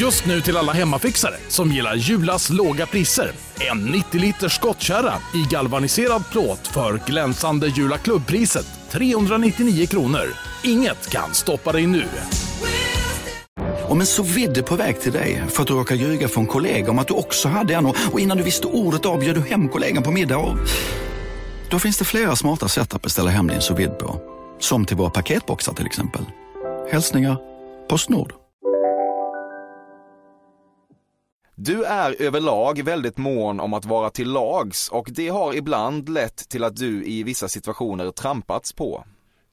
Just nu till alla hemmafixare som gillar Julas låga priser. En 90 liters skottkärra i galvaniserad plåt för glänsande Jula klubbpriset 399 kronor. Inget kan stoppa dig nu. Om en så vidde på väg till dig för att du råkar ljuga från kollega om att du också hade en och innan du visste ordet av du hem kollegan på middag och... Då finns det flera smarta sätt att beställa hem din sous på. Som till våra paketboxar till exempel. Hälsningar Postnord. Du är överlag väldigt mån om att vara till lags och det har ibland lett till att du i vissa situationer trampats på.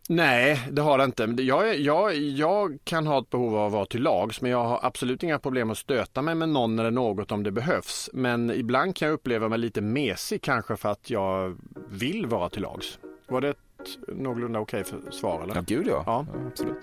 Nej, det har det inte. Jag, jag, jag kan ha ett behov av att vara till lags, men jag har absolut inga problem att stöta mig med någon eller något om det behövs. Men ibland kan jag uppleva mig lite mesig kanske för att jag vill vara till lags. Var det ett någorlunda okej för svar eller? Ja, gud ja. Ja. absolut.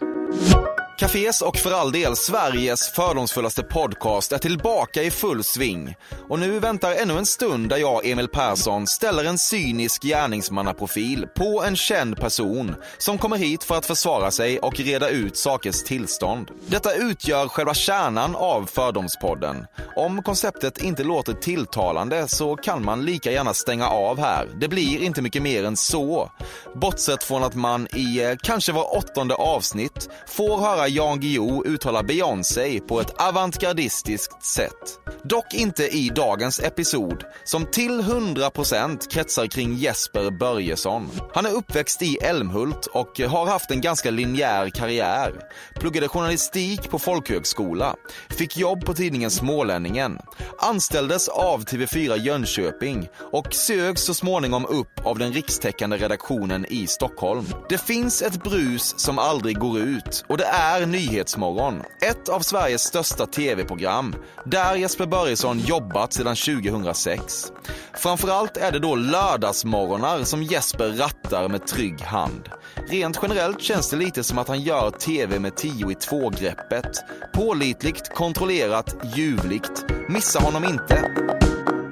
Cafés och för all del Sveriges fördomsfullaste podcast är tillbaka i full sving. Och nu väntar ännu en stund där jag, Emil Persson, ställer en cynisk gärningsmannaprofil på en känd person som kommer hit för att försvara sig och reda ut sakers tillstånd. Detta utgör själva kärnan av Fördomspodden. Om konceptet inte låter tilltalande så kan man lika gärna stänga av här. Det blir inte mycket mer än så. Bortsett från att man i eh, kanske var åttonde avsnitt får höra Jan Guillou uttalar Beyoncé på ett avantgardistiskt sätt. Dock inte i dagens episod, som till 100% kretsar kring Jesper Börjesson. Han är uppväxt i Älmhult och har haft en ganska linjär karriär. Pluggade journalistik på folkhögskola, fick jobb på tidningen Smålänningen, anställdes av TV4 Jönköping och sögs så småningom upp av den rikstäckande redaktionen i Stockholm. Det finns ett brus som aldrig går ut och det är är Nyhetsmorgon, ett av Sveriges största tv-program, där Jesper Börjesson jobbat sedan 2006. Framförallt är det då lördagsmorgonar som Jesper rattar med trygg hand. Rent generellt känns det lite som att han gör tv med 10 i 2-greppet. Pålitligt, kontrollerat, ljuvligt. Missa honom inte.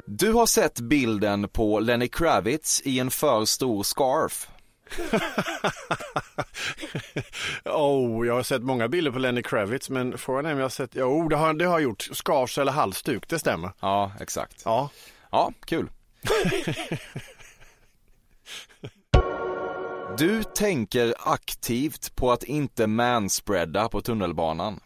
Du har sett bilden på Lenny Kravitz i en för stor scarf. oh, jag har sett många bilder på Lenny Kravitz, men frågan är om jag har sett, jo det har, det har jag gjort, skars eller halsduk, det stämmer. Ja, exakt. Ja. Ja, kul. Du tänker aktivt på att inte manspreada på tunnelbanan.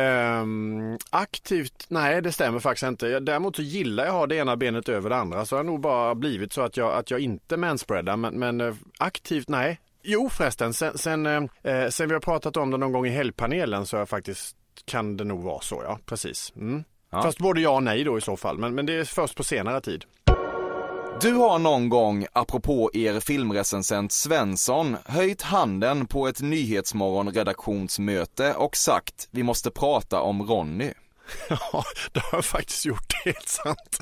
Ehm, aktivt, nej det stämmer faktiskt inte. Jag, däremot så gillar jag att ha det ena benet över det andra. Så har det nog bara blivit så att jag, att jag inte manspreadar. Men, men eh, aktivt, nej. Jo förresten, sen, sen, eh, sen vi har pratat om det någon gång i helgpanelen så jag faktiskt, kan det nog vara så ja, precis. Mm. Ja. Fast både ja och nej då i så fall. Men, men det är först på senare tid. Du har någon gång, apropå er filmrecensent Svensson, höjt handen på ett Nyhetsmorgon-redaktionsmöte och sagt vi måste prata om Ronny. Ja, det har jag faktiskt gjort, helt sant.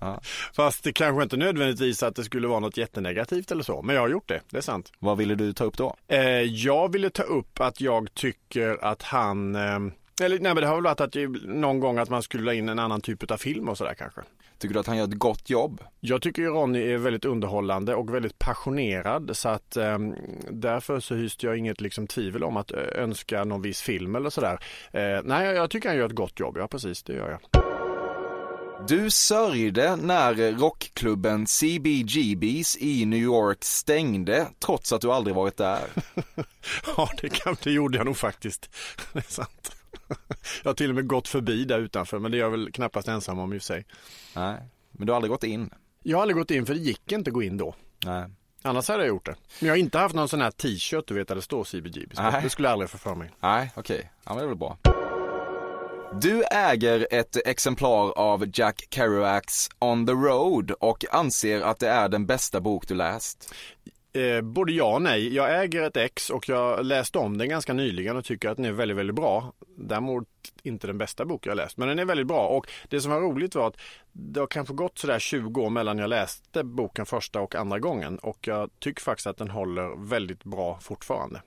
Ja. Fast det kanske inte nödvändigtvis att det skulle vara något jättenegativt eller så. Men jag har gjort det, det är sant. Vad ville du ta upp då? Eh, jag ville ta upp att jag tycker att han, eh, eller nej men det har väl varit att någon gång att man skulle la in en annan typ av film och sådär kanske. Tycker du att han gör ett gott jobb? Jag tycker ju Ronny är väldigt underhållande och väldigt passionerad så att eh, därför så hyste jag inget liksom tvivel om att eh, önska någon viss film eller sådär. Eh, nej, jag tycker han gör ett gott jobb, ja precis det gör jag. Du sörjde när rockklubben CBGBs i New York stängde trots att du aldrig varit där. Ja, det, kan, det gjorde jag nog faktiskt. Det är sant. Jag har till och med gått förbi där utanför, men det är jag väl knappast ensam om i och för sig. Nej, men du har aldrig gått in? Jag har aldrig gått in för det gick inte att gå in då. Nej. Annars hade jag gjort det. Men jag har inte haft någon sån här t-shirt du vet där det står CBGB. Det skulle jag aldrig få för mig. Nej, okej. Ja, men det är väl bra. Du äger ett exemplar av Jack Kerouacs On the Road och anser att det är den bästa bok du läst. Eh, både ja och nej. Jag äger ett ex och jag läste om den ganska nyligen och tycker att den är väldigt, väldigt bra. Däremot inte den bästa bok jag läst, men den är väldigt bra. Och det som var roligt var att det har kanske gått sådär 20 år mellan jag läste boken första och andra gången. Och jag tycker faktiskt att den håller väldigt bra fortfarande.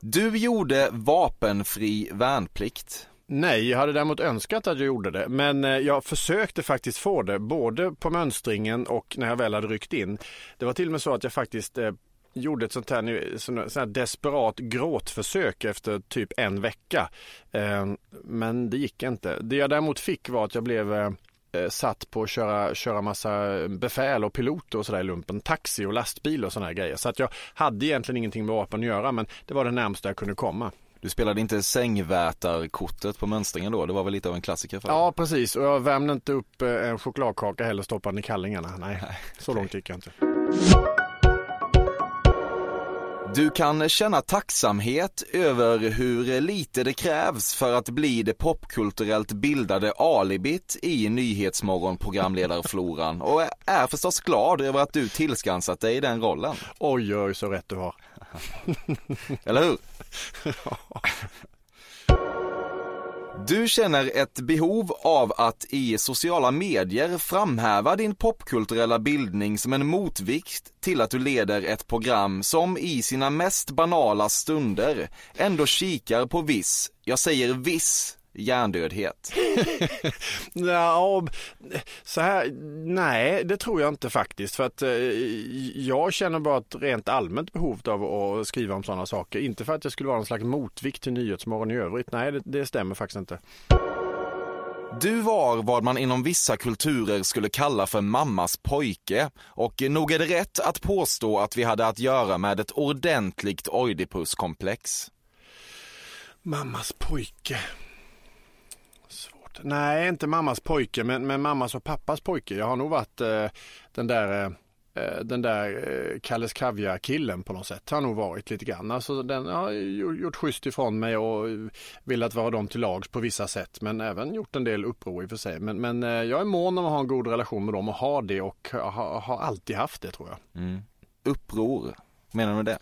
Du gjorde vapenfri värnplikt. Nej, jag hade däremot önskat att jag gjorde det. Men eh, jag försökte faktiskt få det, både på mönstringen och när jag väl hade ryckt in. Det var till och med så att jag faktiskt eh, gjorde ett sånt här, sånt här desperat gråtförsök efter typ en vecka. Eh, Men det gick inte. Det jag däremot fick var att jag blev eh, eh satt på att köra, köra massa befäl och piloter och sådär i lumpen. Taxi och lastbil och sådana grejer. Så att jag hade egentligen ingenting med vapen att göra men det var det närmsta jag kunde komma. Du spelade inte sängvätarkortet på mönstringen då? Det var väl lite av en klassiker för dig? Ja precis och jag värmde inte upp eh, en chokladkaka heller stoppade den i kallingarna. Nej, så långt gick jag inte. Du kan känna tacksamhet över hur lite det krävs för att bli det popkulturellt bildade alibit i Nyhetsmorgon programledarfloran och är förstås glad över att du tillskansat dig den rollen. Oj oj så rätt du har. Eller hur? Du känner ett behov av att i sociala medier framhäva din popkulturella bildning som en motvikt till att du leder ett program som i sina mest banala stunder ändå kikar på viss, jag säger viss, hjärndödhet. Ja, så här, nej det tror jag inte faktiskt för att eh, jag känner bara ett rent allmänt behov av att skriva om sådana saker. Inte för att jag skulle vara någon slags motvikt till Nyhetsmorgon i övrigt. Nej, det, det stämmer faktiskt inte. Du var vad man inom vissa kulturer skulle kalla för mammas pojke och nog är det rätt att påstå att vi hade att göra med ett ordentligt Oidipuskomplex. Mammas pojke varit? Nej, inte mammas pojke, men, men mammas och pappas pojke. Jag har nog varit eh, den där eh, eh den där eh, Kalles Kaviar-killen på något sätt. Har nog varit lite grann. Alltså den har gjort schysst ifrån mig och eh, velat vara dem till lags på vissa sätt. Men även gjort en del uppror i och för sig. Men, men eh, jag är mån om att ha en god relation med dem och har det och har, har alltid haft det tror jag. Mm. Uppror, menar du med det?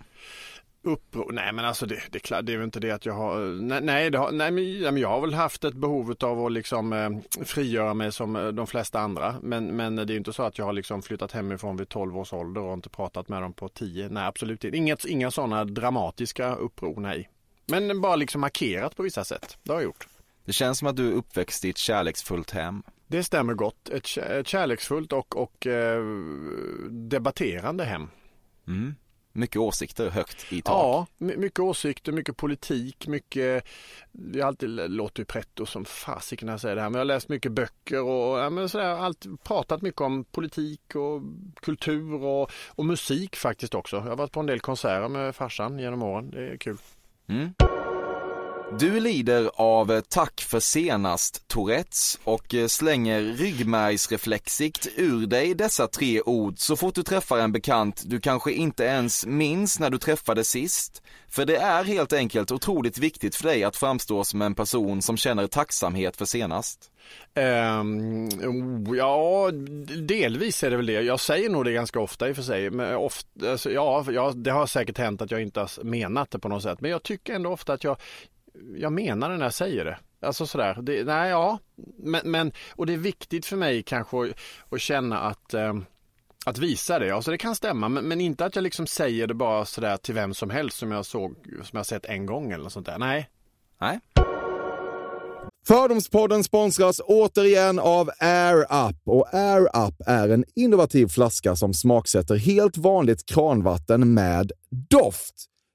Uppror? Nej men alltså det, det, det är väl inte det att jag har, nej, nej, det har, nej, men, jag har väl haft ett behov av att liksom eh, frigöra mig som eh, de flesta andra. Men, men det är inte så att jag har liksom flyttat hemifrån vid 12 års ålder och inte pratat med dem på 10. Nej absolut inte. Inget, inga sådana dramatiska uppror, nej. Men bara liksom markerat på vissa sätt. Det har jag gjort. Det känns som att du är uppväxt i ett kärleksfullt hem. Det stämmer gott. Ett kärleksfullt och, och eh, debatterande hem. Mm. Mycket åsikter högt i tak. Ja, my- mycket åsikter, mycket politik, mycket... Jag alltid låter ju pretto som fasiken när jag säger det här, men jag har läst mycket böcker och ja, men sådär, allt, pratat mycket om politik och kultur och, och musik faktiskt också. Jag har varit på en del konserter med farsan genom åren. Det är kul. Mm. Du lider av tack för senast Tourettes och eh, slänger ryggmärgsreflexigt ur dig dessa tre ord så fort du träffar en bekant du kanske inte ens minns när du träffade sist. För det är helt enkelt otroligt viktigt för dig att framstå som en person som känner tacksamhet för senast. Um, ja, delvis är det väl det. Jag säger nog det ganska ofta i och för sig. Men ofta, alltså, ja, ja, det har säkert hänt att jag inte har menat det på något sätt. Men jag tycker ändå ofta att jag, jag menar det när jag säger det. Alltså sådär, det, nej ja, men, men och det är viktigt för mig kanske att, att känna att ehm, att visa det, alltså det kan stämma men, men inte att jag liksom säger det bara sådär till vem som helst som jag såg, som jag sett en gång eller något sånt där. Nej, Nej? Fördomspodden sponsras återigen av Air Up. Och Air Up är en innovativ flaska som smaksätter helt vanligt kranvatten med doft.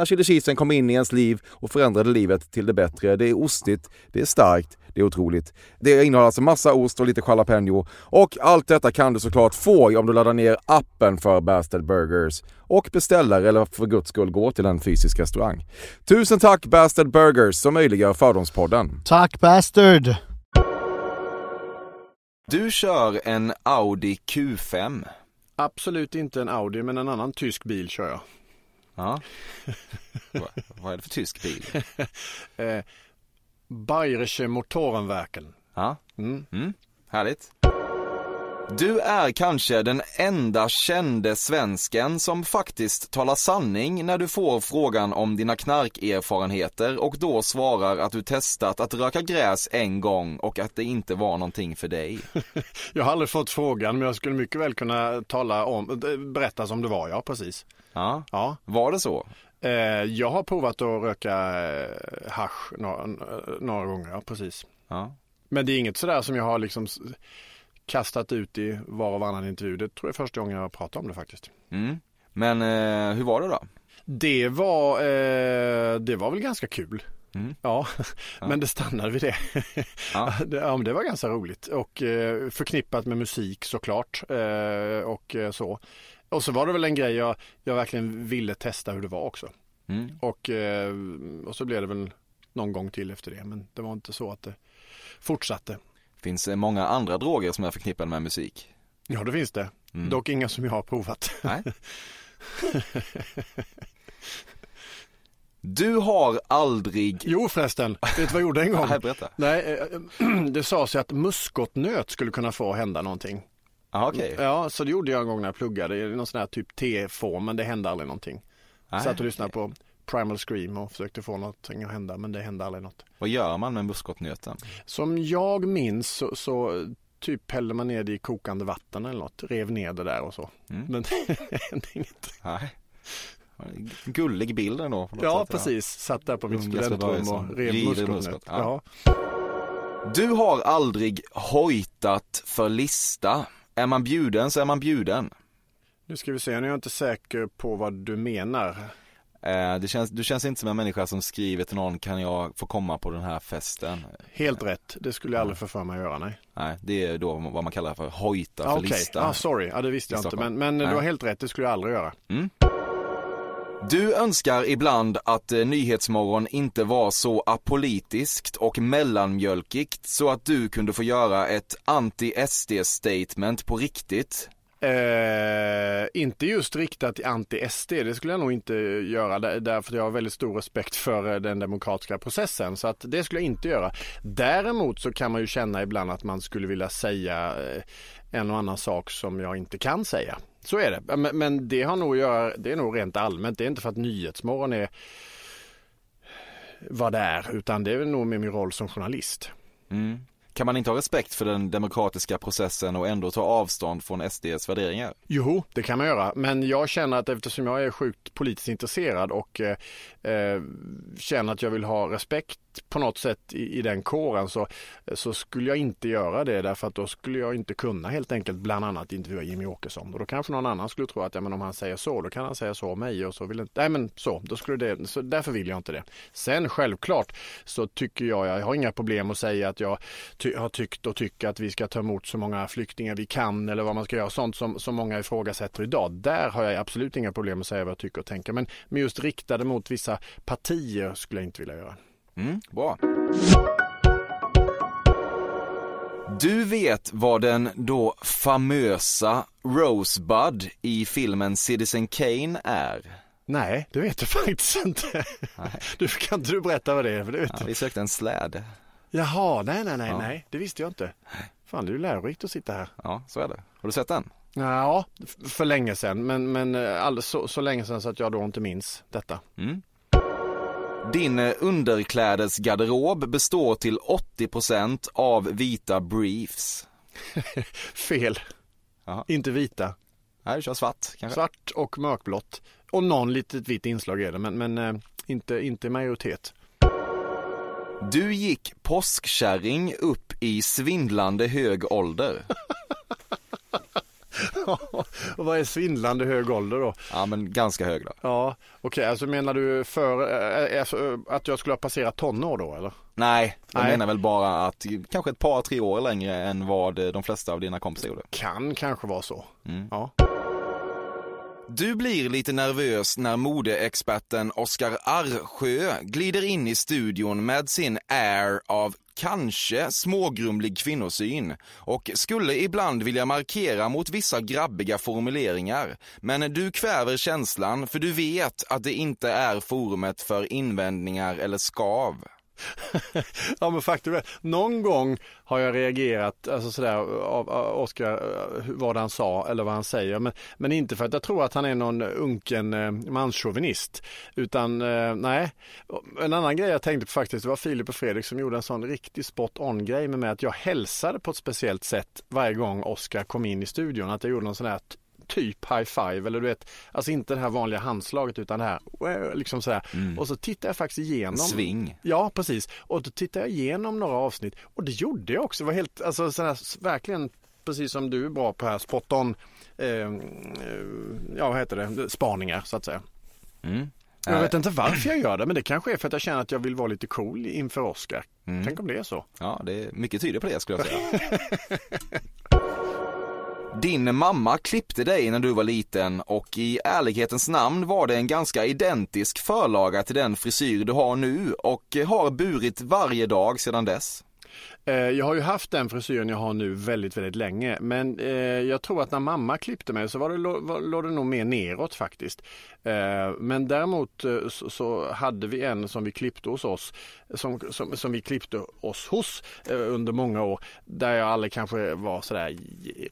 när chili cheesen kom in i ens liv och förändrade livet till det bättre. Det är ostigt, det är starkt, det är otroligt. Det innehåller alltså massa ost och lite jalapeno. Och allt detta kan du såklart få om du laddar ner appen för Bastard Burgers och beställer eller för guds skull går till en fysisk restaurang. Tusen tack Bastard Burgers som möjliggör Fördomspodden. Tack Bastard! Du kör en Audi Q5. Absolut inte en Audi men en annan tysk bil kör jag. Ja. Va, vad är det för tysk bil? Eh, Bayerische Motorenwerken. Ja, Mm. mm, härligt. Du är kanske den enda kände svensken som faktiskt talar sanning när du får frågan om dina knarkerfarenheter och då svarar att du testat att röka gräs en gång och att det inte var någonting för dig. Jag har aldrig fått frågan men jag skulle mycket väl kunna tala om, eh, berätta som det var, ja precis. Ja, Ja. var det så? Eh, jag har provat att röka eh, hasch några, några gånger, ja precis. Ja. Men det är inget sådär som jag har liksom kastat ut i var och varannan intervju. Det tror jag är första gången jag pratar om det faktiskt. Mm. Men eh, hur var det då? Det var, eh, det var väl ganska kul. Mm. Ja, men det stannade vid det. Ja. ja, men det var ganska roligt och eh, förknippat med musik såklart eh, och eh, så. Och så var det väl en grej jag, jag verkligen ville testa hur det var också. Mm. Och, eh, och så blev det väl någon gång till efter det, men det var inte så att det fortsatte. Finns det många andra droger som är förknippade med musik? Ja, det finns det. Mm. Dock inga som jag har provat. Nej. Du har aldrig... Jo förresten, vet du vad jag gjorde en gång? Nej, berätta. Nej, eh, det sa sig att muskotnöt skulle kunna få hända någonting. Jaha, okej. Ja, så det gjorde jag en gång när jag pluggade i någon sån här typ T-form, men det hände aldrig någonting. Nej, Satt och lyssnade på Primal Scream och försökte få någonting att hända, men det hände aldrig något. Vad gör man med muskotnöten? Som jag minns så, så typ hällde man ner det i kokande vatten eller något, rev ner det där och så. Mm. Men det hände inget. Nej. Gullig bild ändå. på något Ja, sätt, precis. Satt där på mitt studentrum och rev muskotnöt. muskot, Ja. ja. Du har aldrig hojtat för lista. Är man bjuden så är man bjuden. Nu ska vi se, nu är jag inte säker på vad du menar. Eh, känns, du känns inte som en människa som skriver till någon, kan jag få komma på den här festen? Helt rätt, det skulle jag aldrig få för mig att göra, nej. Nej, det är då vad man kallar för hojta för Ah, Okej, lista. ah, sorry, ja, det visste jag inte. Men, men du har helt rätt, det skulle jag aldrig göra. Du önskar ibland att eh, Nyhetsmorgon inte var så apolitiskt och mellanmjölkigt så att du kunde få göra ett anti-SD-statement på riktigt. Eh, inte just riktat till anti-SD, det skulle jag nog inte göra därför att jag har väldigt stor respekt för eh, den demokratiska processen. Så att det skulle jag inte göra. Däremot så kan man ju känna ibland att man skulle vilja säga eh, en och annan sak som jag inte kan säga. Så är det. Men, men det har nog att göra, det är nog rent allmänt. Det är inte för att Nyhetsmorgon är vad det är, utan det är nog med min roll som journalist. Mm. Kan man inte ha respekt för den demokratiska processen och ändå ta avstånd från SDs värderingar? Jo, det kan man göra. Men jag känner att eftersom jag är sjukt politiskt intresserad och eh, eh, känner att jag vill ha respekt på något sätt i, i den kåren så, så skulle jag inte göra det därför att då skulle jag inte kunna helt enkelt bland annat intervjua Jimmy Åkesson. Och då kanske någon annan skulle tro att ja, men om han säger så, då kan han säga så om mig och så vill inte, nej men så, då skulle det, så därför vill jag inte det. Sen självklart så tycker jag, jag har inga problem att säga att jag ty, har tyckt och tycker att vi ska ta emot så många flyktingar vi kan eller vad man ska göra, sånt som, som många ifrågasätter idag. Där har jag absolut inga problem att säga vad jag tycker och tänker. Men, men just riktade mot vissa partier skulle jag inte vilja göra. Mm, bra. Du vet vad den då famösa Rosebud i filmen Citizen Kane är? Nej, det vet jag faktiskt inte. Du, kan inte du berätta vad det är? För det vet Ja, vi sökte en släd. Jaha, nej, nej, nej, Ja. nej, det visste jag inte. Fan, det är ju lärorikt att sitta här. Ja, så är det. Har du sett den? Ja, för länge sedan, men, men eh, alldeles så, så länge sedan så att jag då inte minns detta. Mm. Din eh, underklädesgarderob består till 80% av vita briefs. Fel. Jaha. Inte vita. Nej, du kör svart kanske? Svart och mörkblått. Och någon litet vitt inslag är det, men, men eh, inte, inte majoritet. Du gick påskkärring upp i svindlande hög ålder. och vad är svindlande hög ålder då? Ja, men ganska hög då. Ja, okej, alltså menar du för, eh, alltså, att jag skulle ha passerat tonår då eller? Nej, jag Nej. menar väl bara att kanske ett par, tre år längre än vad eh, de flesta av dina kompisar gjorde. Kan kanske vara så. Mm. Ja. Du blir lite nervös när modeexperten Oskar Arsjö glider in i studion med sin air av kanske smågrumlig kvinnosyn och skulle ibland vilja markera mot vissa grabbiga formuleringar. Men du kväver känslan för du vet att det inte är forumet för invändningar eller skav. ja men faktum är, någon gång har jag reagerat alltså sådär av, Oskar Oscar, eh, vad han sa eller vad han säger. Men, men inte för att jag tror att han är någon unken eh, manschauvinist. Utan eh, nej, en annan grej jag tänkte på faktiskt, var Filip och Fredrik som gjorde en sån riktig spot on grej med mig att jag hälsade på ett speciellt sätt varje gång Oscar kom in i studion. Att jag gjorde någon sån här typ high five eller du vet, alltså inte det här vanliga handslaget utan det här liksom sådär. Och så tittar jag faktiskt igenom. Sving. Ja, precis. Och då tittade jag igenom några avsnitt och det gjorde jag också. Det var helt, alltså sådär, verkligen precis som du är bra på här, spot on, eh, eh, ja vad heter det, spaningar så att säga. Mm. Jag vet inte varför jag gör det, men det kanske är för att jag känner att jag vill vara lite cool inför Oscar. Mm. Tänk om det är så. Ja, det är mycket tyder på det skulle jag säga. Din mamma klippte dig när du var liten och i ärlighetens namn var det en ganska identisk förlaga till den frisyr du har nu och har burit varje dag sedan dess. Eh, Jag har ju haft den frisyren jag har nu väldigt, väldigt länge. Men eh, jag tror att när mamma klippte mig så var det, låg det nog mer neråt faktiskt. Eh, men däremot så, hade vi en som vi klippte hos oss, som, som, som vi klippte oss hos under många år. Där jag aldrig kanske var sådär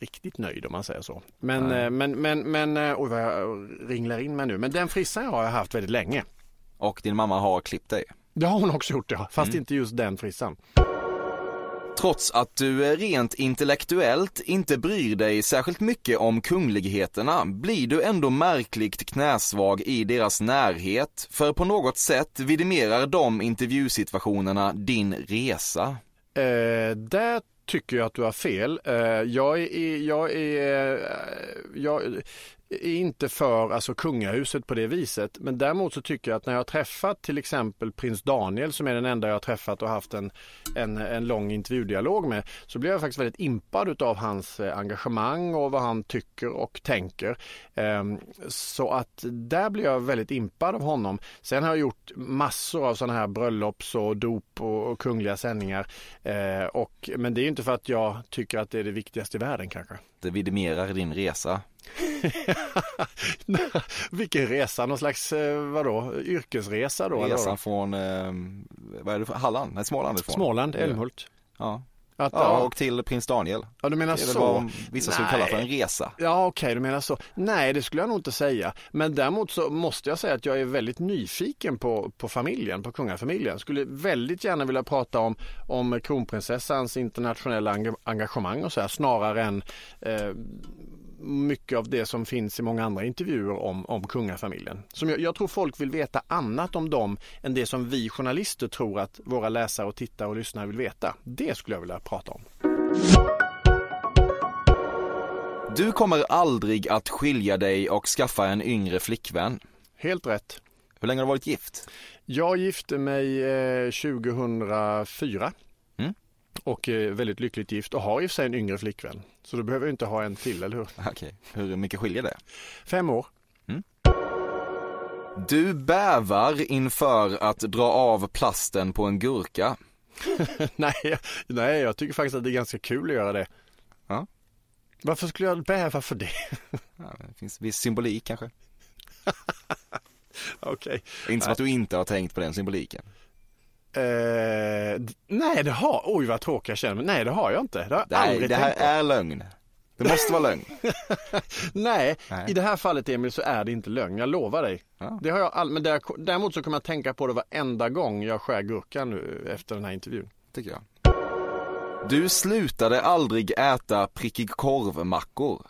riktigt nöjd om man säger så. Men, Nej. men, men, men, oj vad jag ringlar in med nu. Men den frissan har jag haft väldigt länge. Och din mamma har klippt dig. Det har hon också gjort ja, fast Mm. inte just den frissan. Trots att du eh, rent intellektuellt inte bryr dig särskilt mycket om kungligheterna blir du ändå märkligt knäsvag i deras närhet, för på något sätt vidimerar de intervjusituationerna din resa. Eh, där tycker jag att du har fel. Eh, jag, är, jag, är, eh, jag är inte för alltså, kungahuset på det viset. Men däremot så tycker jag att när jag har träffat till exempel prins Daniel som är den enda jag har träffat och haft en, en, en lång intervjudialog med så blir jag faktiskt väldigt impad av hans eh, engagemang och vad han tycker och tänker. Ehm, Så att där blir jag väldigt impad av honom. Sen har jag gjort massor av sådana här bröllops och dop och, och kungliga sändningar. Eh, och, men det är inte för att jag tycker att det är det viktigaste i världen kanske. Det vidimerar din resa. Vilken resa, någon slags eh, vadå, yrkesresa då? Resan från, eh, vad är det Halland? Nej, Småland är det från. Småland, Älmhult. Ja. Att, ja, ja, och till prins Daniel. ja, du menar Det är så. vad vissa skulle kalla för en Nej. resa. Ja okej, du menar så. Nej det skulle jag nog inte säga. Men däremot så måste jag säga att jag är väldigt nyfiken på, på familjen, på kungafamiljen. Skulle väldigt gärna vilja prata om, om kronprinsessans internationella enga- engagemang och så här snarare än eh, mycket av det som finns i många andra intervjuer om, om kungafamiljen. Som jag, jag tror folk vill veta annat om dem än det som vi journalister tror att våra läsare och tittare och lyssnare vill veta. Det skulle jag vilja prata om. Du kommer aldrig att skilja dig och skaffa en yngre flickvän. Helt rätt. Hur länge har du varit gift? Jag gifte mig eh, 2004. Mm. Och är väldigt lyckligt gift och har i och för sig en yngre flickvän. Så då behöver inte ha en till, eller hur? Okej, hur mycket skiljer det? Fem år. Du bävar inför att dra av plasten på en gurka. nej, nej, jag tycker faktiskt att det är ganska kul att göra det. Ja. Varför skulle jag bäva för det? Ja, det finns viss symbolik kanske. Okej. Inte som att du inte har tänkt på den symboliken. Eh, nej, det har, oj vad tråkig jag känner mig. Nej, det har jag inte. Det har jag Nej, det här på. är lögn. Det måste vara lögn. Nej, Nej. i det här fallet Emil så är det inte lögn, jag lovar dig. Ja. Det har jag all... Men där, däremot så kommer jag tänka på det varenda gång jag skär gurkan nu efter den här intervjun. Tycker jag. Du slutade aldrig äta prickig korvmackor.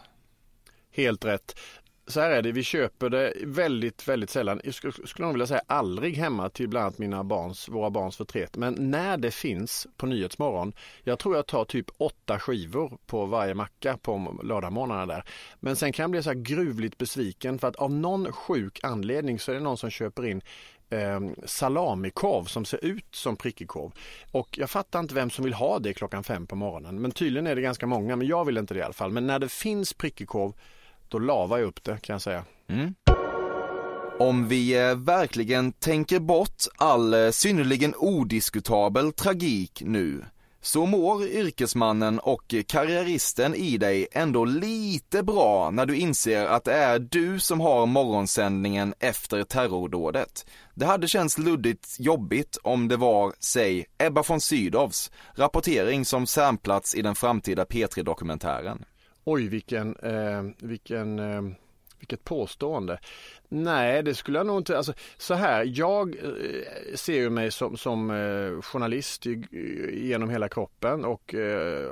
Helt rätt. Så här är det, vi köper det väldigt, väldigt sällan. Jag skulle, nog vilja säga aldrig hemma till bland annat mina barns, våra barns förtret. Men när det finns på Nyhetsmorgon, jag tror jag tar typ åtta skivor på varje macka på lördagmorgnarna där. Men sen kan jag bli så här gruvligt besviken för att av någon sjuk anledning så är det någon som köper in eh, salamikorv som ser ut som prickig korv. Och jag fattar inte vem som vill ha det klockan fem på morgonen. Men tydligen är det ganska många, men jag vill inte det i alla fall. Men när det finns prickig korv då lavar jag upp det kan jag säga. Mm. Om vi eh, verkligen tänker bort all eh, synnerligen odiskutabel tragik nu, så mår yrkesmannen och karriäristen i dig ändå lite bra när du inser att det är du som har morgonsändningen efter terrordådet. Det hade känts luddigt jobbigt om det var, säg, Ebba von Sydows rapportering som samplats i den framtida P3-dokumentären. Oj vilken, eh, vilken, eh, vilket påstående. Nej det skulle jag nog inte, alltså så här, jag eh, ser ju mig som, som eh, journalist i, genom hela kroppen och, eh,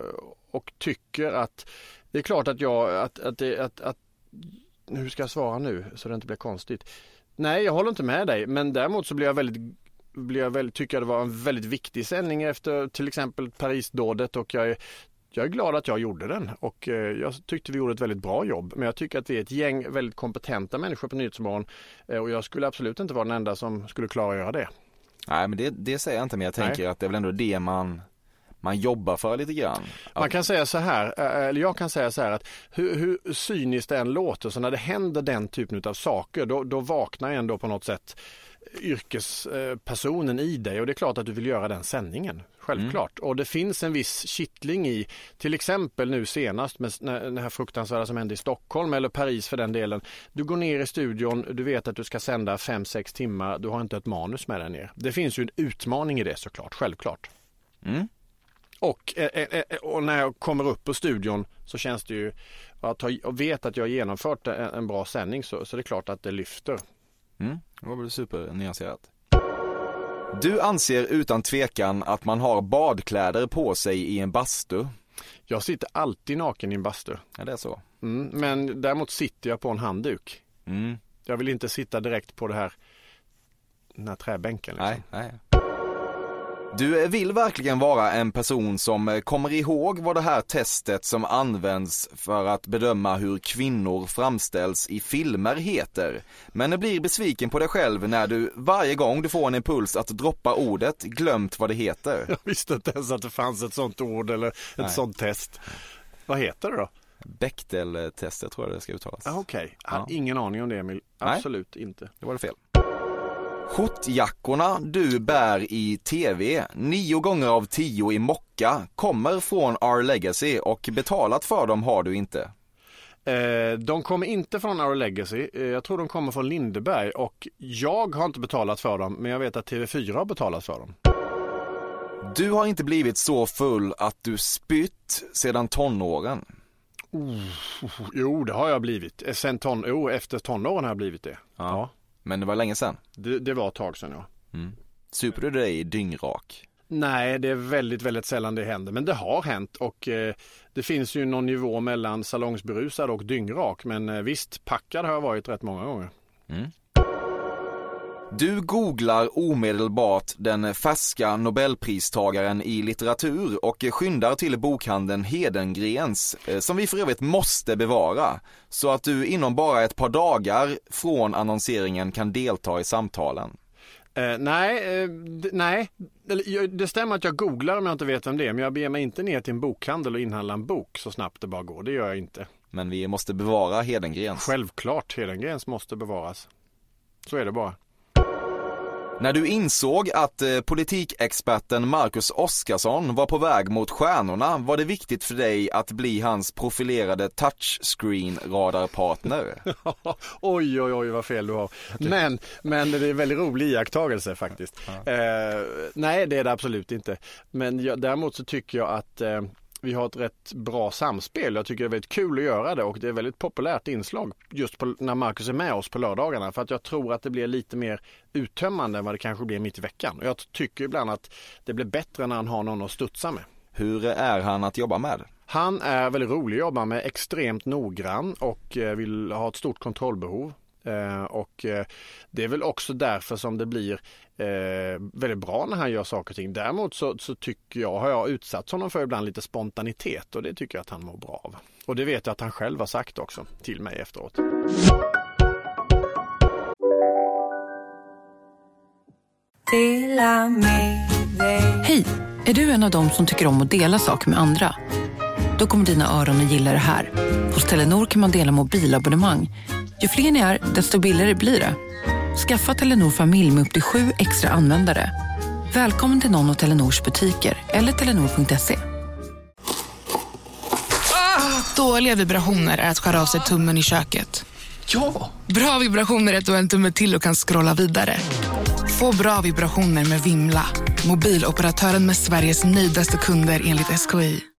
och tycker att det är klart att jag, att, att, att, att hur ska jag svara nu så det inte blir konstigt. Nej jag håller inte med dig men däremot så blir jag väldigt blir jag väl, tycker jag det var en väldigt viktig sändning efter till exempel Parisdådet och jag är jag är glad att jag gjorde den och eh, jag tyckte vi gjorde ett väldigt bra jobb. Men jag tycker att vi är ett gäng väldigt kompetenta människor på Nyhetsmorgon eh, och jag skulle absolut inte vara den enda som skulle klara att göra det. Nej men det, det säger jag inte men jag tänker Nej. att det är väl ändå det man man jobbar för lite grann. Man kan säga så här, eh, eller jag kan säga så här att hur, hur cyniskt det än låter så när det händer den typen av saker då, då vaknar ändå på något sätt yrkespersonen i dig och det är klart att du vill göra den sändningen. Självklart. Och det finns en viss kittling i, till exempel nu senast med det här fruktansvärda som hände i Stockholm eller Paris för den delen. Du går ner i studion, du vet att du ska sända 5-6 timmar, du har inte ett manus med dig ner. Det finns ju en utmaning i det såklart, självklart. Mm. Och, eh, eh, eh, och när jag kommer upp på studion så känns det ju att och vet att jag har genomfört en, en bra sändning så, så det är klart att det lyfter. Mm, det var väl supernyanserat. Du anser utan tvekan att man har badkläder på sig i en bastu. Jag sitter alltid naken i en bastu. Ja, det är så. Mm, men däremot sitter jag på en handduk. Mm. Jag vill inte sitta direkt på det här, den här träbänken. Liksom. Nej, nej. Du vill verkligen vara en person som kommer ihåg vad det här testet som används för att bedöma hur kvinnor framställs i filmer heter. Men blir besviken på dig själv när du varje gång du får en impuls att droppa ordet glömt vad det heter. Jag visste inte ens att det fanns ett sånt ord eller ett Nej. sånt test. Vad heter det då? Bechdel-testet tror jag det ska uttalas. Ah, Okej, hade Ja. ingen aning om det Emil. Nej. Absolut inte. Det var det fel. Skjortjackorna du bär i TV, nio gånger av tio i mocka, kommer från Our Legacy och betalat för dem har du inte. Eh, de kommer inte från Our Legacy. Eh, jag tror de kommer från Lindeberg och jag har inte betalat för dem men jag vet att TV4 har betalat för dem. Du har inte blivit så full att du spytt sedan tonåren. Jo, det har jag blivit. Eh, Sen ton, jo, efter tonåren har jag blivit det. Ja. Men det var länge sedan. Det, det var ett tag sedan ja. Super du dig dyngrak? Nej, det är väldigt, väldigt sällan det händer. Men det har hänt och eh, det finns ju någon nivå mellan salongsberusad och dyngrak. Men eh, visst, packad har jag varit rätt många gånger. Du googlar omedelbart den färska nobelpristagaren i litteratur och skyndar till bokhandeln Hedengrens, eh, som vi för övrigt måste bevara, så att du inom bara ett par dagar från annonseringen kan delta i samtalen. Eh, nej, eh, nej. Det stämmer att jag googlar om jag inte vet vem det är. Men jag beger mig inte ner till en bokhandel och inhandlar en bok så snabbt det bara går. Det gör jag inte. Men vi måste bevara Hedengrens. Självklart, Hedengrens måste bevaras. Så är det bara. När du insåg att eh, politikexperten Marcus Oskarsson var på väg mot stjärnorna var det viktigt för dig att bli hans profilerade touchscreen-radarpartner. oj, oj, oj vad fel du har. Men, men det är en väldigt rolig iakttagelse faktiskt. Eh, nej, det är det absolut inte. Men jag, däremot så tycker jag att eh, vi har ett rätt bra samspel. Jag tycker det är väldigt kul att göra det och det är ett väldigt populärt inslag just på, när Marcus är med oss på lördagarna. För att jag tror att det blir lite mer uttömmande än vad det kanske blir mitt i veckan. Och jag tycker ibland att det blir bättre när han har någon att studsa med. Hur är han att jobba med? Han är väldigt rolig att jobba med, extremt noggrann och eh, vill ha ett stort kontrollbehov. Eh, Och eh, det är väl också därför som det blir eh, väldigt bra när han gör saker och ting. Däremot så, så tycker jag, har jag utsatt honom för ibland lite spontanitet och det tycker jag att han mår bra av. Och det vet jag att han själv har sagt också till mig efteråt. Hej! Är du en av dem som tycker om att dela saker med andra? Då kommer dina öron att gilla det här. Hos Telenor kan man dela mobilabonnemang. Ju fler ni är, desto billigare blir det. Skaffa Telenor familj med upp till sju extra användare. Välkommen till någon av Telenors butiker eller telenor.se. Dåliga vibrationer är att skära av sig tummen i köket. Ja! Bra vibrationer är att du har en tumme till och kan scrolla vidare. Få bra vibrationer med Vimla. Mobiloperatören med Sveriges nöjdaste kunder enligt SKI.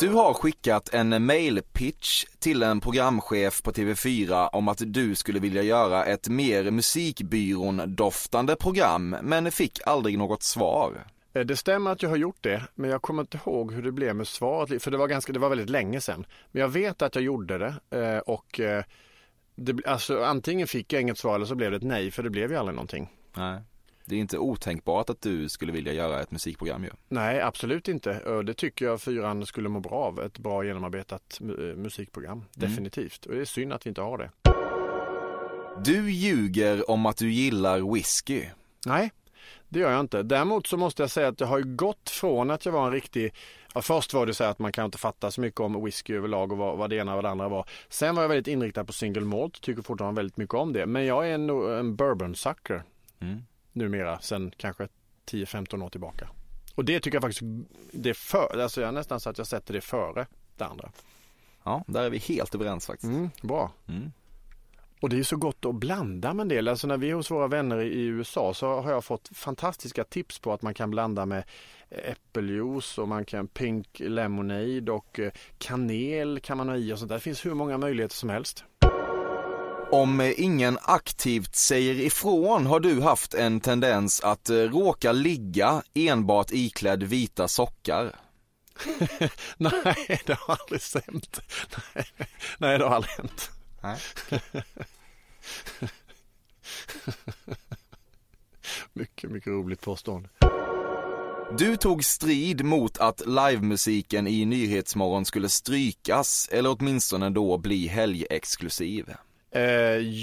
Du har skickat en mailpitch till en programchef på TV4 om att du skulle vilja göra ett mer musikbyrån-doftande program, men fick aldrig något svar. Eh, Det stämmer att jag har gjort det, men jag kommer inte ihåg hur det blev med svaret, för det var, ganska, det var väldigt länge sedan. Men jag vet att jag gjorde det eh, och eh, det, alltså, antingen fick jag inget svar eller så blev det ett nej, för det blev ju aldrig någonting. Nej. Det är inte otänkbart att du skulle vilja göra ett musikprogram ju. Nej, absolut inte. Och Det tycker jag fyran skulle må bra av. Ett bra genomarbetat eh, musikprogram. Definitivt. Och det är synd att vi inte har det. Du ljuger om att du gillar whisky. Nej, det gör jag inte. Däremot så måste jag säga att jag har ju gått från att jag var en riktig Ja, först var det så att man kan inte fatta så mycket om whisky överlag och vad, vad det ena och vad det andra var. Sen var jag väldigt inriktad på single malt, tycker fortfarande väldigt mycket om det. Men jag är nog en bourbon sucker Mm. Numera, sen kanske 10-15 år tillbaka. Och det tycker jag faktiskt, det är för, alltså jag är nästan så att jag sätter det före det andra. Ja, där är vi helt överens faktiskt. Mm, bra. Mm. Och det är så gott att blanda med en del. Alltså när vi är hos våra vänner i USA så har jag fått fantastiska tips på att man kan blanda med äppeljuice och man kan pink lemonade och eh, kanel kan man ha i och sånt där. Det finns hur många möjligheter som helst. Om eh, ingen aktivt säger ifrån har du haft en tendens att eh, råka ligga enbart iklädd vita sockar. Nej, det har aldrig stämt. Nej, Nej det har aldrig hänt. Nej. mycket, mycket roligt påstående. Du tog strid mot att livemusiken i Nyhetsmorgon skulle strykas eller åtminstone då bli helgexklusiv. Eh,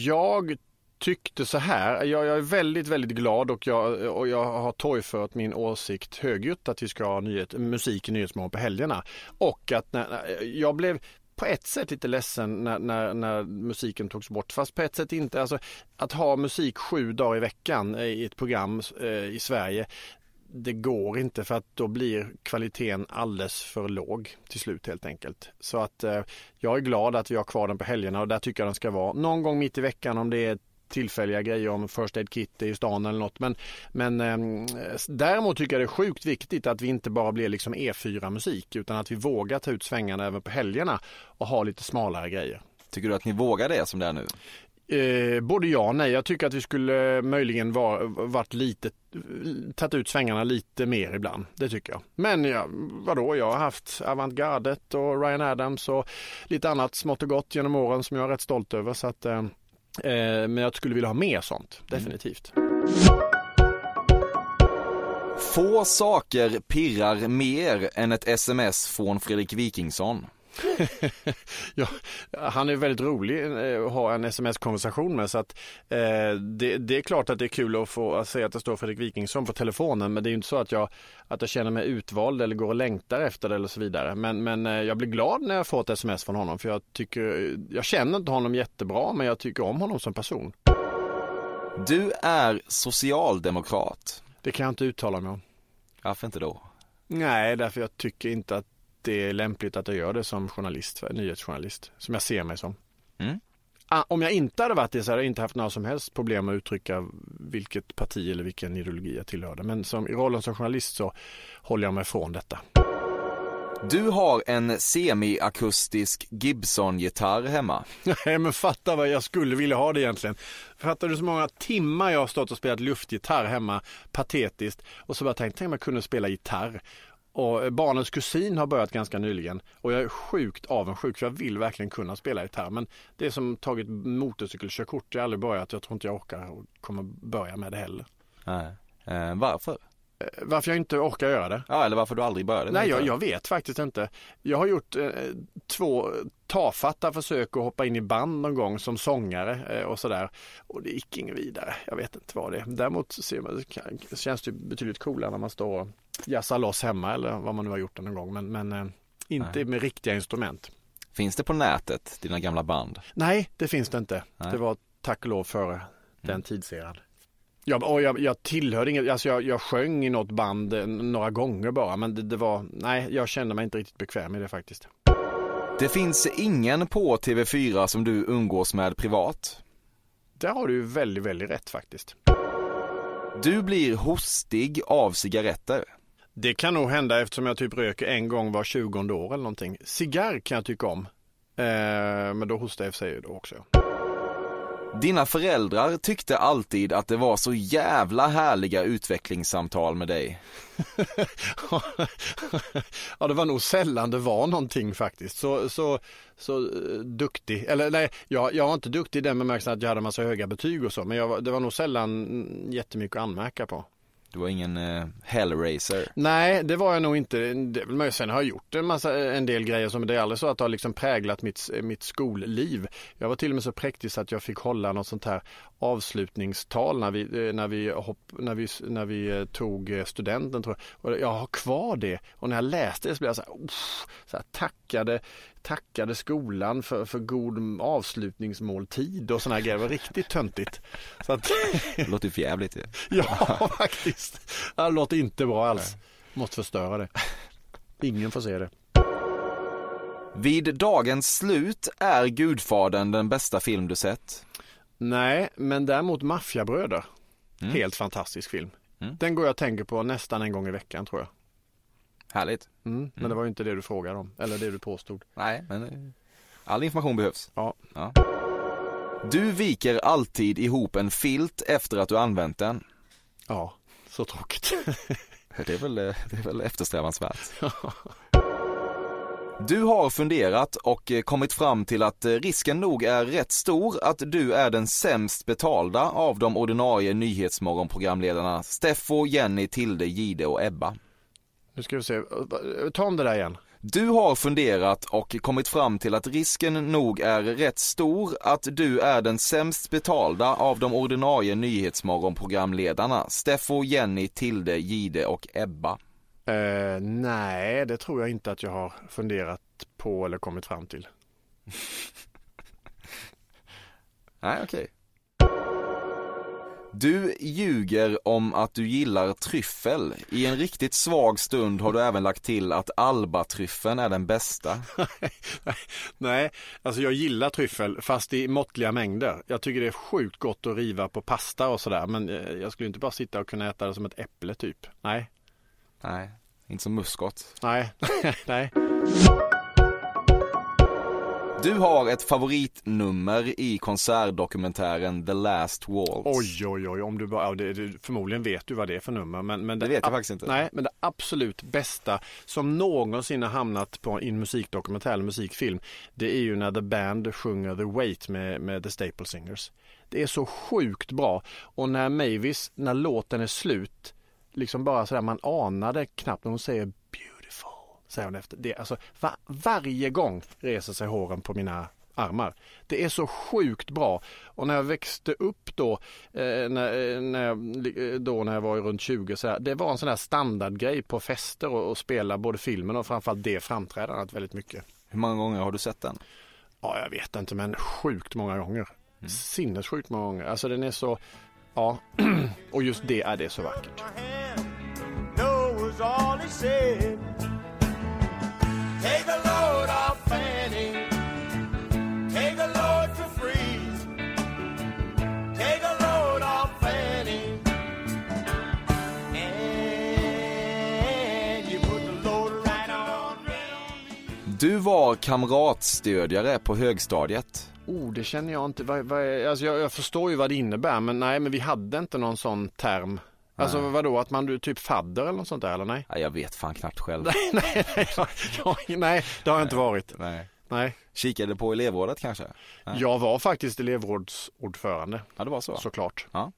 jag tyckte så här, jag, jag är väldigt, väldigt glad och jag, och jag har torgfört min åsikt högljutt att vi ska ha nyhet, musik i Nyhetsmorgon på helgerna. Och att när, när- jag blev på ett sätt lite ledsen när, när, när musiken togs bort, fast på ett sätt inte. Alltså, att ha musik sju dagar i veckan i ett program eh, i Sverige, det går inte för att då blir kvaliteten alldeles för låg till slut helt enkelt. Så att eh, jag är glad att vi har kvar den på helgerna och där tycker jag den ska vara. Någon gång mitt i veckan om det är tillfälliga grejer om First Aid Kit i stan eller något. Men, men eh, däremot tycker jag det är sjukt viktigt att vi inte bara blir liksom E4 musik utan att vi vågar ta ut svängarna även på helgerna och ha lite smalare grejer. Tycker du att ni vågar det som det är nu? Eh, både ja och nej. Jag tycker att vi skulle möjligen var, varit lite, tagit ut svängarna lite mer ibland. Det tycker jag. Men ja, vadå, jag har haft Avantgardet och Ryan Adams och lite annat smått och gott genom åren som jag är rätt stolt över. Så att, eh, eh, men jag skulle vilja ha mer sånt, definitivt. Få saker pirrar mer än ett sms från Fredrik Wikingsson. ja, han är väldigt rolig eh, att ha en sms-konversation med så att eh, det, det är klart att det är kul att få att säga att det står Fredrik Wikingsson på telefonen men det är ju inte så att jag, att jag känner mig utvald eller går och längtar efter det eller så vidare. Men, men eh, jag blir glad när jag får ett sms från honom för jag tycker, jag känner inte honom jättebra men jag tycker om honom som person. Du är socialdemokrat. Det kan jag inte uttala mig om. Varför inte då? Nej, därför jag tycker inte att det är lämpligt att jag gör det som journalist, nyhetsjournalist, som jag ser mig som. Mm. Ah, Om jag inte hade varit det så hade jag inte haft några som helst problem att uttrycka vilket parti eller vilken ideologi jag tillhörde. Men som, i rollen som journalist så håller jag mig från detta. Du har en semiakustisk Gibson-gitarr hemma. Nej men fatta vad jag skulle vilja ha det egentligen. Fattar du så många timmar jag har stått och spelat luftgitarr hemma, patetiskt. Och så bara tänkt, tänk om jag kunde spela gitarr. Och barnens kusin har börjat ganska nyligen och jag är sjukt avundsjuk för jag vill verkligen kunna spela gitarr. Men det är som tagit motorcykelkörkort, jag har aldrig börjat, jag tror inte jag orkar och kommer börja med det heller. Nej. Eh, varför? Eh, Varför jag inte orkar göra det? Ja, eller varför du aldrig började? Nej, jag, jag vet faktiskt inte. Jag har gjort eh, två tafatta försök att hoppa in i band någon gång som sångare eh, och sådär. Och det gick inget vidare. Jag vet inte vad det är. Däremot ser man, känns det betydligt coolare när man står och jassar loss hemma eller vad man nu har gjort någon gång. Men, men eh, inte Nej. med riktiga instrument. Finns det på nätet, dina gamla band? Nej, det finns det inte. Nej. Det var tack och lov före Mm. den tidseran. Ja, och jag, jag tillhörde inget, alltså jag, jag sjöng i något band eh, några gånger bara men det, det var, nej jag kände mig inte riktigt bekväm i det faktiskt. Det finns ingen på TV4 som du umgås med privat. Där har du väldigt, väldigt rätt faktiskt. Du blir hostig av cigaretter. Det kan nog hända eftersom jag typ röker en gång var 20 år eller någonting. Cigarr kan jag tycka om. Eh, men då hostar jag sig då också. Dina föräldrar tyckte alltid att det var så jävla härliga utvecklingssamtal med dig. ja, det var nog sällan det var någonting faktiskt. Så, så, så uh, duktig, eller nej, jag, jag var inte duktig i den bemärkelsen att jag hade massa höga betyg och så, men jag, det var nog sällan jättemycket att anmärka på. Du var ingen eh, hellraiser? Nej, det var jag nog inte. Det, sen har jag gjort en, massa, eh, en del grejer som det är aldrig så att det har liksom präglat mitt, mitt skolliv. Jag var till och med så präktig så att jag fick hålla något sånt här avslutningstal när vi, eh, när vi, hopp, när vi, när vi eh, tog studenten. Tror jag. Och jag har kvar det och när jag läste det så blev jag så här, så här tackade, tackade skolan för, för god avslutningsmåltid och sådana grejer. Det var riktigt töntigt. Så att... det låter för jävligt. Ja, faktiskt. Det låter inte bra alls. Måste förstöra det. Ingen får se det. Vid dagens slut är Gudfadern den bästa film du sett? Nej, men däremot Maffiabröder. Mm. Helt fantastisk film. Mm. Den går jag och tänker på nästan en gång i veckan tror jag. Härligt. Mm, men mm. det var ju inte det du frågade om, eller det du påstod. Nej, men eh, all information behövs. Ja. ja. Du viker alltid ihop en filt efter att du använt den. Ja, så tråkigt. det, är väl, eh, det är väl eftersträvansvärt. Du har funderat och eh, kommit fram till att risken nog är rätt stor att du är den sämst betalda av de ordinarie nyhetsmorgonprogramledarna Steffo, Jenny, Tilde, Gide och Ebba. Nu ska vi se, ta om det där igen. Du har funderat och kommit fram till att risken nog är rätt stor att du är den sämst betalda av de ordinarie nyhetsmorgonprogramledarna Steffo, Jenny, Tilde, Gide och Ebba. Eh, nej, det tror jag inte att jag har funderat på eller kommit fram till. nej, okej. Okay. Du ljuger om att du gillar tryffel. I en riktigt svag stund har du även lagt till att albatryffeln är den bästa. Nej, alltså jag gillar tryffel fast i måttliga mängder. Jag tycker det är sjukt gott att riva på pasta och sådär men eh, jag skulle inte bara sitta och kunna äta det som ett äpple typ. Nej. Nej, inte som muskot. Nej, nej. Du har ett favoritnummer i konsertdokumentären The Last Waltz. Oj, oj, oj. Om du bara, ja, det, förmodligen vet du vad det är för nummer. Men, men det, det vet jag faktiskt inte. Nej, men det absolut bästa som någonsin har hamnat på en musikdokumentär eller musikfilm. Det är ju när The Band sjunger The Wait med, med The Staple Singers. Det är så sjukt bra. Och när Mavis, när låten är slut, liksom bara sådär, man anade knappt när hon säger säger hon efter. Det, alltså, var, varje gång reser sig håren på mina armar. Det är så sjukt bra. Och när jag växte upp då, eh, när, när, då när jag var runt 20, så här, det var en sån här standardgrej på fester och, och spela både filmen och framförallt det framträdandet väldigt mycket. Hur många gånger har du sett den? Ja, jag vet inte, men sjukt många gånger. Mm. Sinnessjukt många gånger. Alltså den är så, ja, och just det är det så vackert. Du var kamratstödjare på högstadiet. Oh, det känner jag inte. Vad, vad, alltså jag, jag förstår ju vad det innebär, men nej, men vi hade inte någon sån term Alltså nej. vadå, att man du typ fadder eller något sånt där eller nej? Ja, jag vet fan knappt själv. nej, nej, nej, jag, nej, det har jag inte varit. Nej. Nej. Kikade på elevrådet kanske? Nej. Jag var faktiskt elevrådsordförande. Ja, det var så? Såklart. Ja.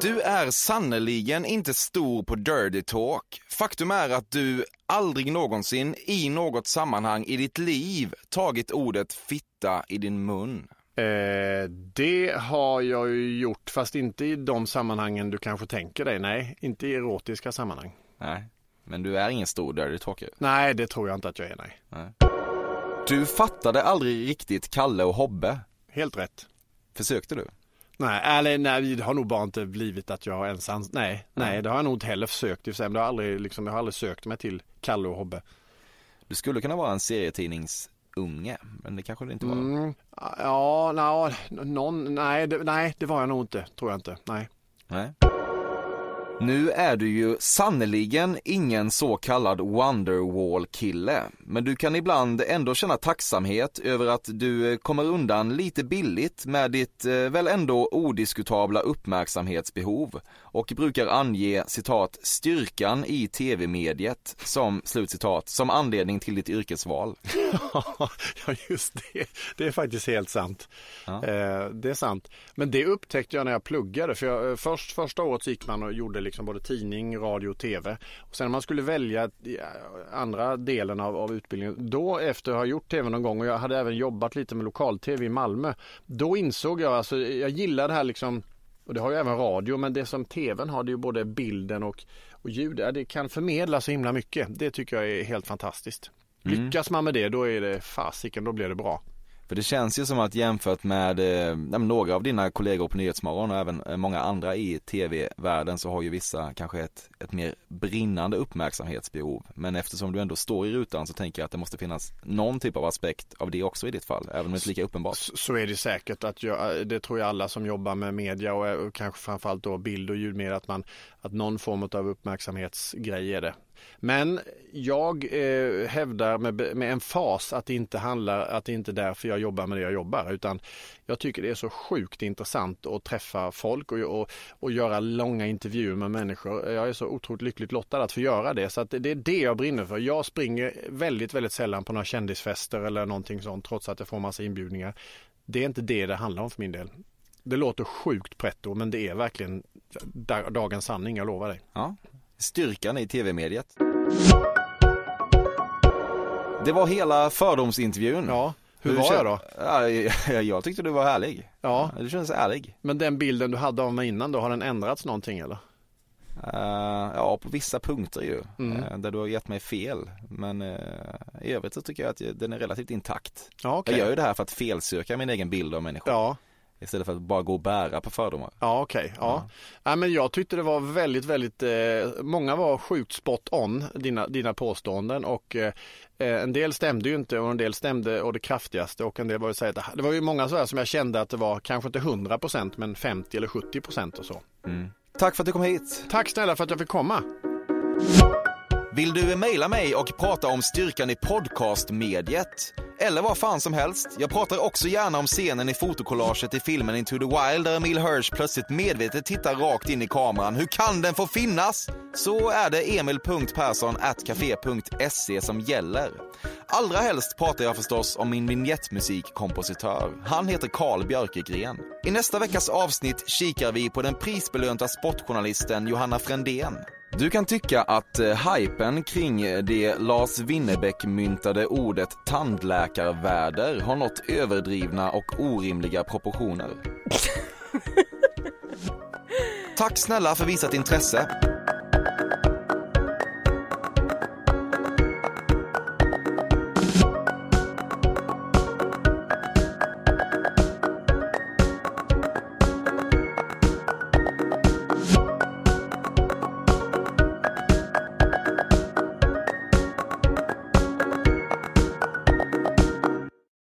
Du är sannoliken inte stor på dirty talk. Faktum är att du aldrig någonsin i något sammanhang i ditt liv tagit ordet fitta i din mun. Eh, det har jag ju gjort, fast inte i de sammanhangen du kanske tänker dig. Nej, inte i erotiska sammanhang. Nej, men du är ingen stor dirty talker? Nej, det tror jag inte att jag är, nej. nej. Du fattade aldrig riktigt Kalle och Hobbe? Helt rätt. Försökte du? Nej, eller nej, det har nog bara inte blivit att jag ens nej, nej, nej, det har jag nog inte heller försökt i och för sig. Men det har aldrig, liksom, jag har aldrig sökt mig till Kalle och Hobbe. Du skulle kunna vara en serietidnings unge, men det kanske det inte var. Mm, ja, no, någon, nej, det, nej, det var jag nog inte, tror jag inte. Nej. nej. Nu är du ju sannoliken ingen så kallad Wonderwall-kille, men du kan ibland ändå känna tacksamhet över att du kommer undan lite billigt med ditt eh, väl ändå odiskutabla uppmärksamhetsbehov och brukar ange citat styrkan i tv-mediet som slutcitat som anledning till ditt yrkesval. ja, just det. Det är faktiskt helt sant. Ja. Eh, det är sant. Men det upptäckte jag när jag pluggade. För jag, eh, först, första året gick man och gjorde liksom både tidning, radio och tv. Och sen när man skulle välja andra delen av, av utbildningen, då efter att ha gjort tv någon gång och jag hade även jobbat lite med lokal-tv i Malmö. Då insåg jag, alltså jag gillar det här liksom och det har ju även radio, men det som tvn har det är ju både bilden och, och ljud. Det kan förmedla så himla mycket. Det tycker jag är helt fantastiskt. Mm. Lyckas man med det, då är det fasiken, då blir det bra. För det känns ju som att jämfört med eh, några av dina kollegor på Nyhetsmorgon och även eh, många andra i tv-världen så har ju vissa kanske ett, ett mer brinnande uppmärksamhetsbehov. Men eftersom du ändå står i rutan så tänker jag att det måste finnas någon typ av aspekt av det också i ditt fall, även om det inte är lika uppenbart. Så, så är det säkert, att jag, eh, det tror jag alla som jobbar med media och, eh, och kanske framförallt då bild och ljudmedia, att, man, att någon form av uppmärksamhetsgrej är det. Men jag eh, hävdar med, med en fas att det inte handlar, att det inte är därför jag jobbar med det jag jobbar, utan jag tycker det är så sjukt intressant att träffa folk och, och, och göra långa intervjuer med människor. Jag är så otroligt lyckligt lottad att få göra det, så att det är det jag brinner för. Jag springer väldigt, väldigt sällan på några kändisfester eller någonting sånt, trots att jag får massa inbjudningar. Det är inte det det handlar om för min del. Det låter sjukt pretto, men det är verkligen dagens sanning, jag lovar dig. Ja, styrkan i tv-mediet. Det var hela fördomsintervjun. Ja, hur, hur var jag då? Ja, jag tyckte du var härlig. Ja. Du kändes ärlig. Men den bilden du hade av mig innan då, har den ändrats någonting eller? Uh, ja, på vissa punkter ju. Mm. Uh, där du har gett mig fel. Men uh, i övrigt så tycker jag att den är relativt intakt. Ja, okay. Jag gör ju det här för att felsöka min egen bild av människor. Ja. Istället för att bara gå och bära på fördomar. Ja okej, okay. ja. ja. men jag tyckte det var väldigt, väldigt, eh, många var sjukt spot on dina, dina påståenden och eh, en del stämde ju inte och en del stämde och det kraftigaste och en del var ju säga att det var ju många så här som jag kände att det var kanske inte 100% men 50 eller 70% och så. Mm. Tack för att du kom hit. Tack snälla för att jag fick komma. Vill du mejla mig och prata om styrkan i podcastmediet? Eller vad fan som helst. Jag pratar också gärna om scenen i fotokollaget i filmen Into the Wild där Emil Hirsch plötsligt medvetet tittar rakt in i kameran. Hur kan den få finnas? Så är det emil.perssonatcafe.se som gäller. Allra helst pratar jag förstås om min vignettmusikkompositör. Han heter Carl Björkegren. I nästa veckas avsnitt kikar vi på den prisbelönta sportjournalisten Johanna Frändén. Du kan tycka att eh, hypen kring det Lars Winnerbäck myntade ordet tandläkarväder har nått överdrivna och orimliga proportioner. Tack snälla för visat intresse.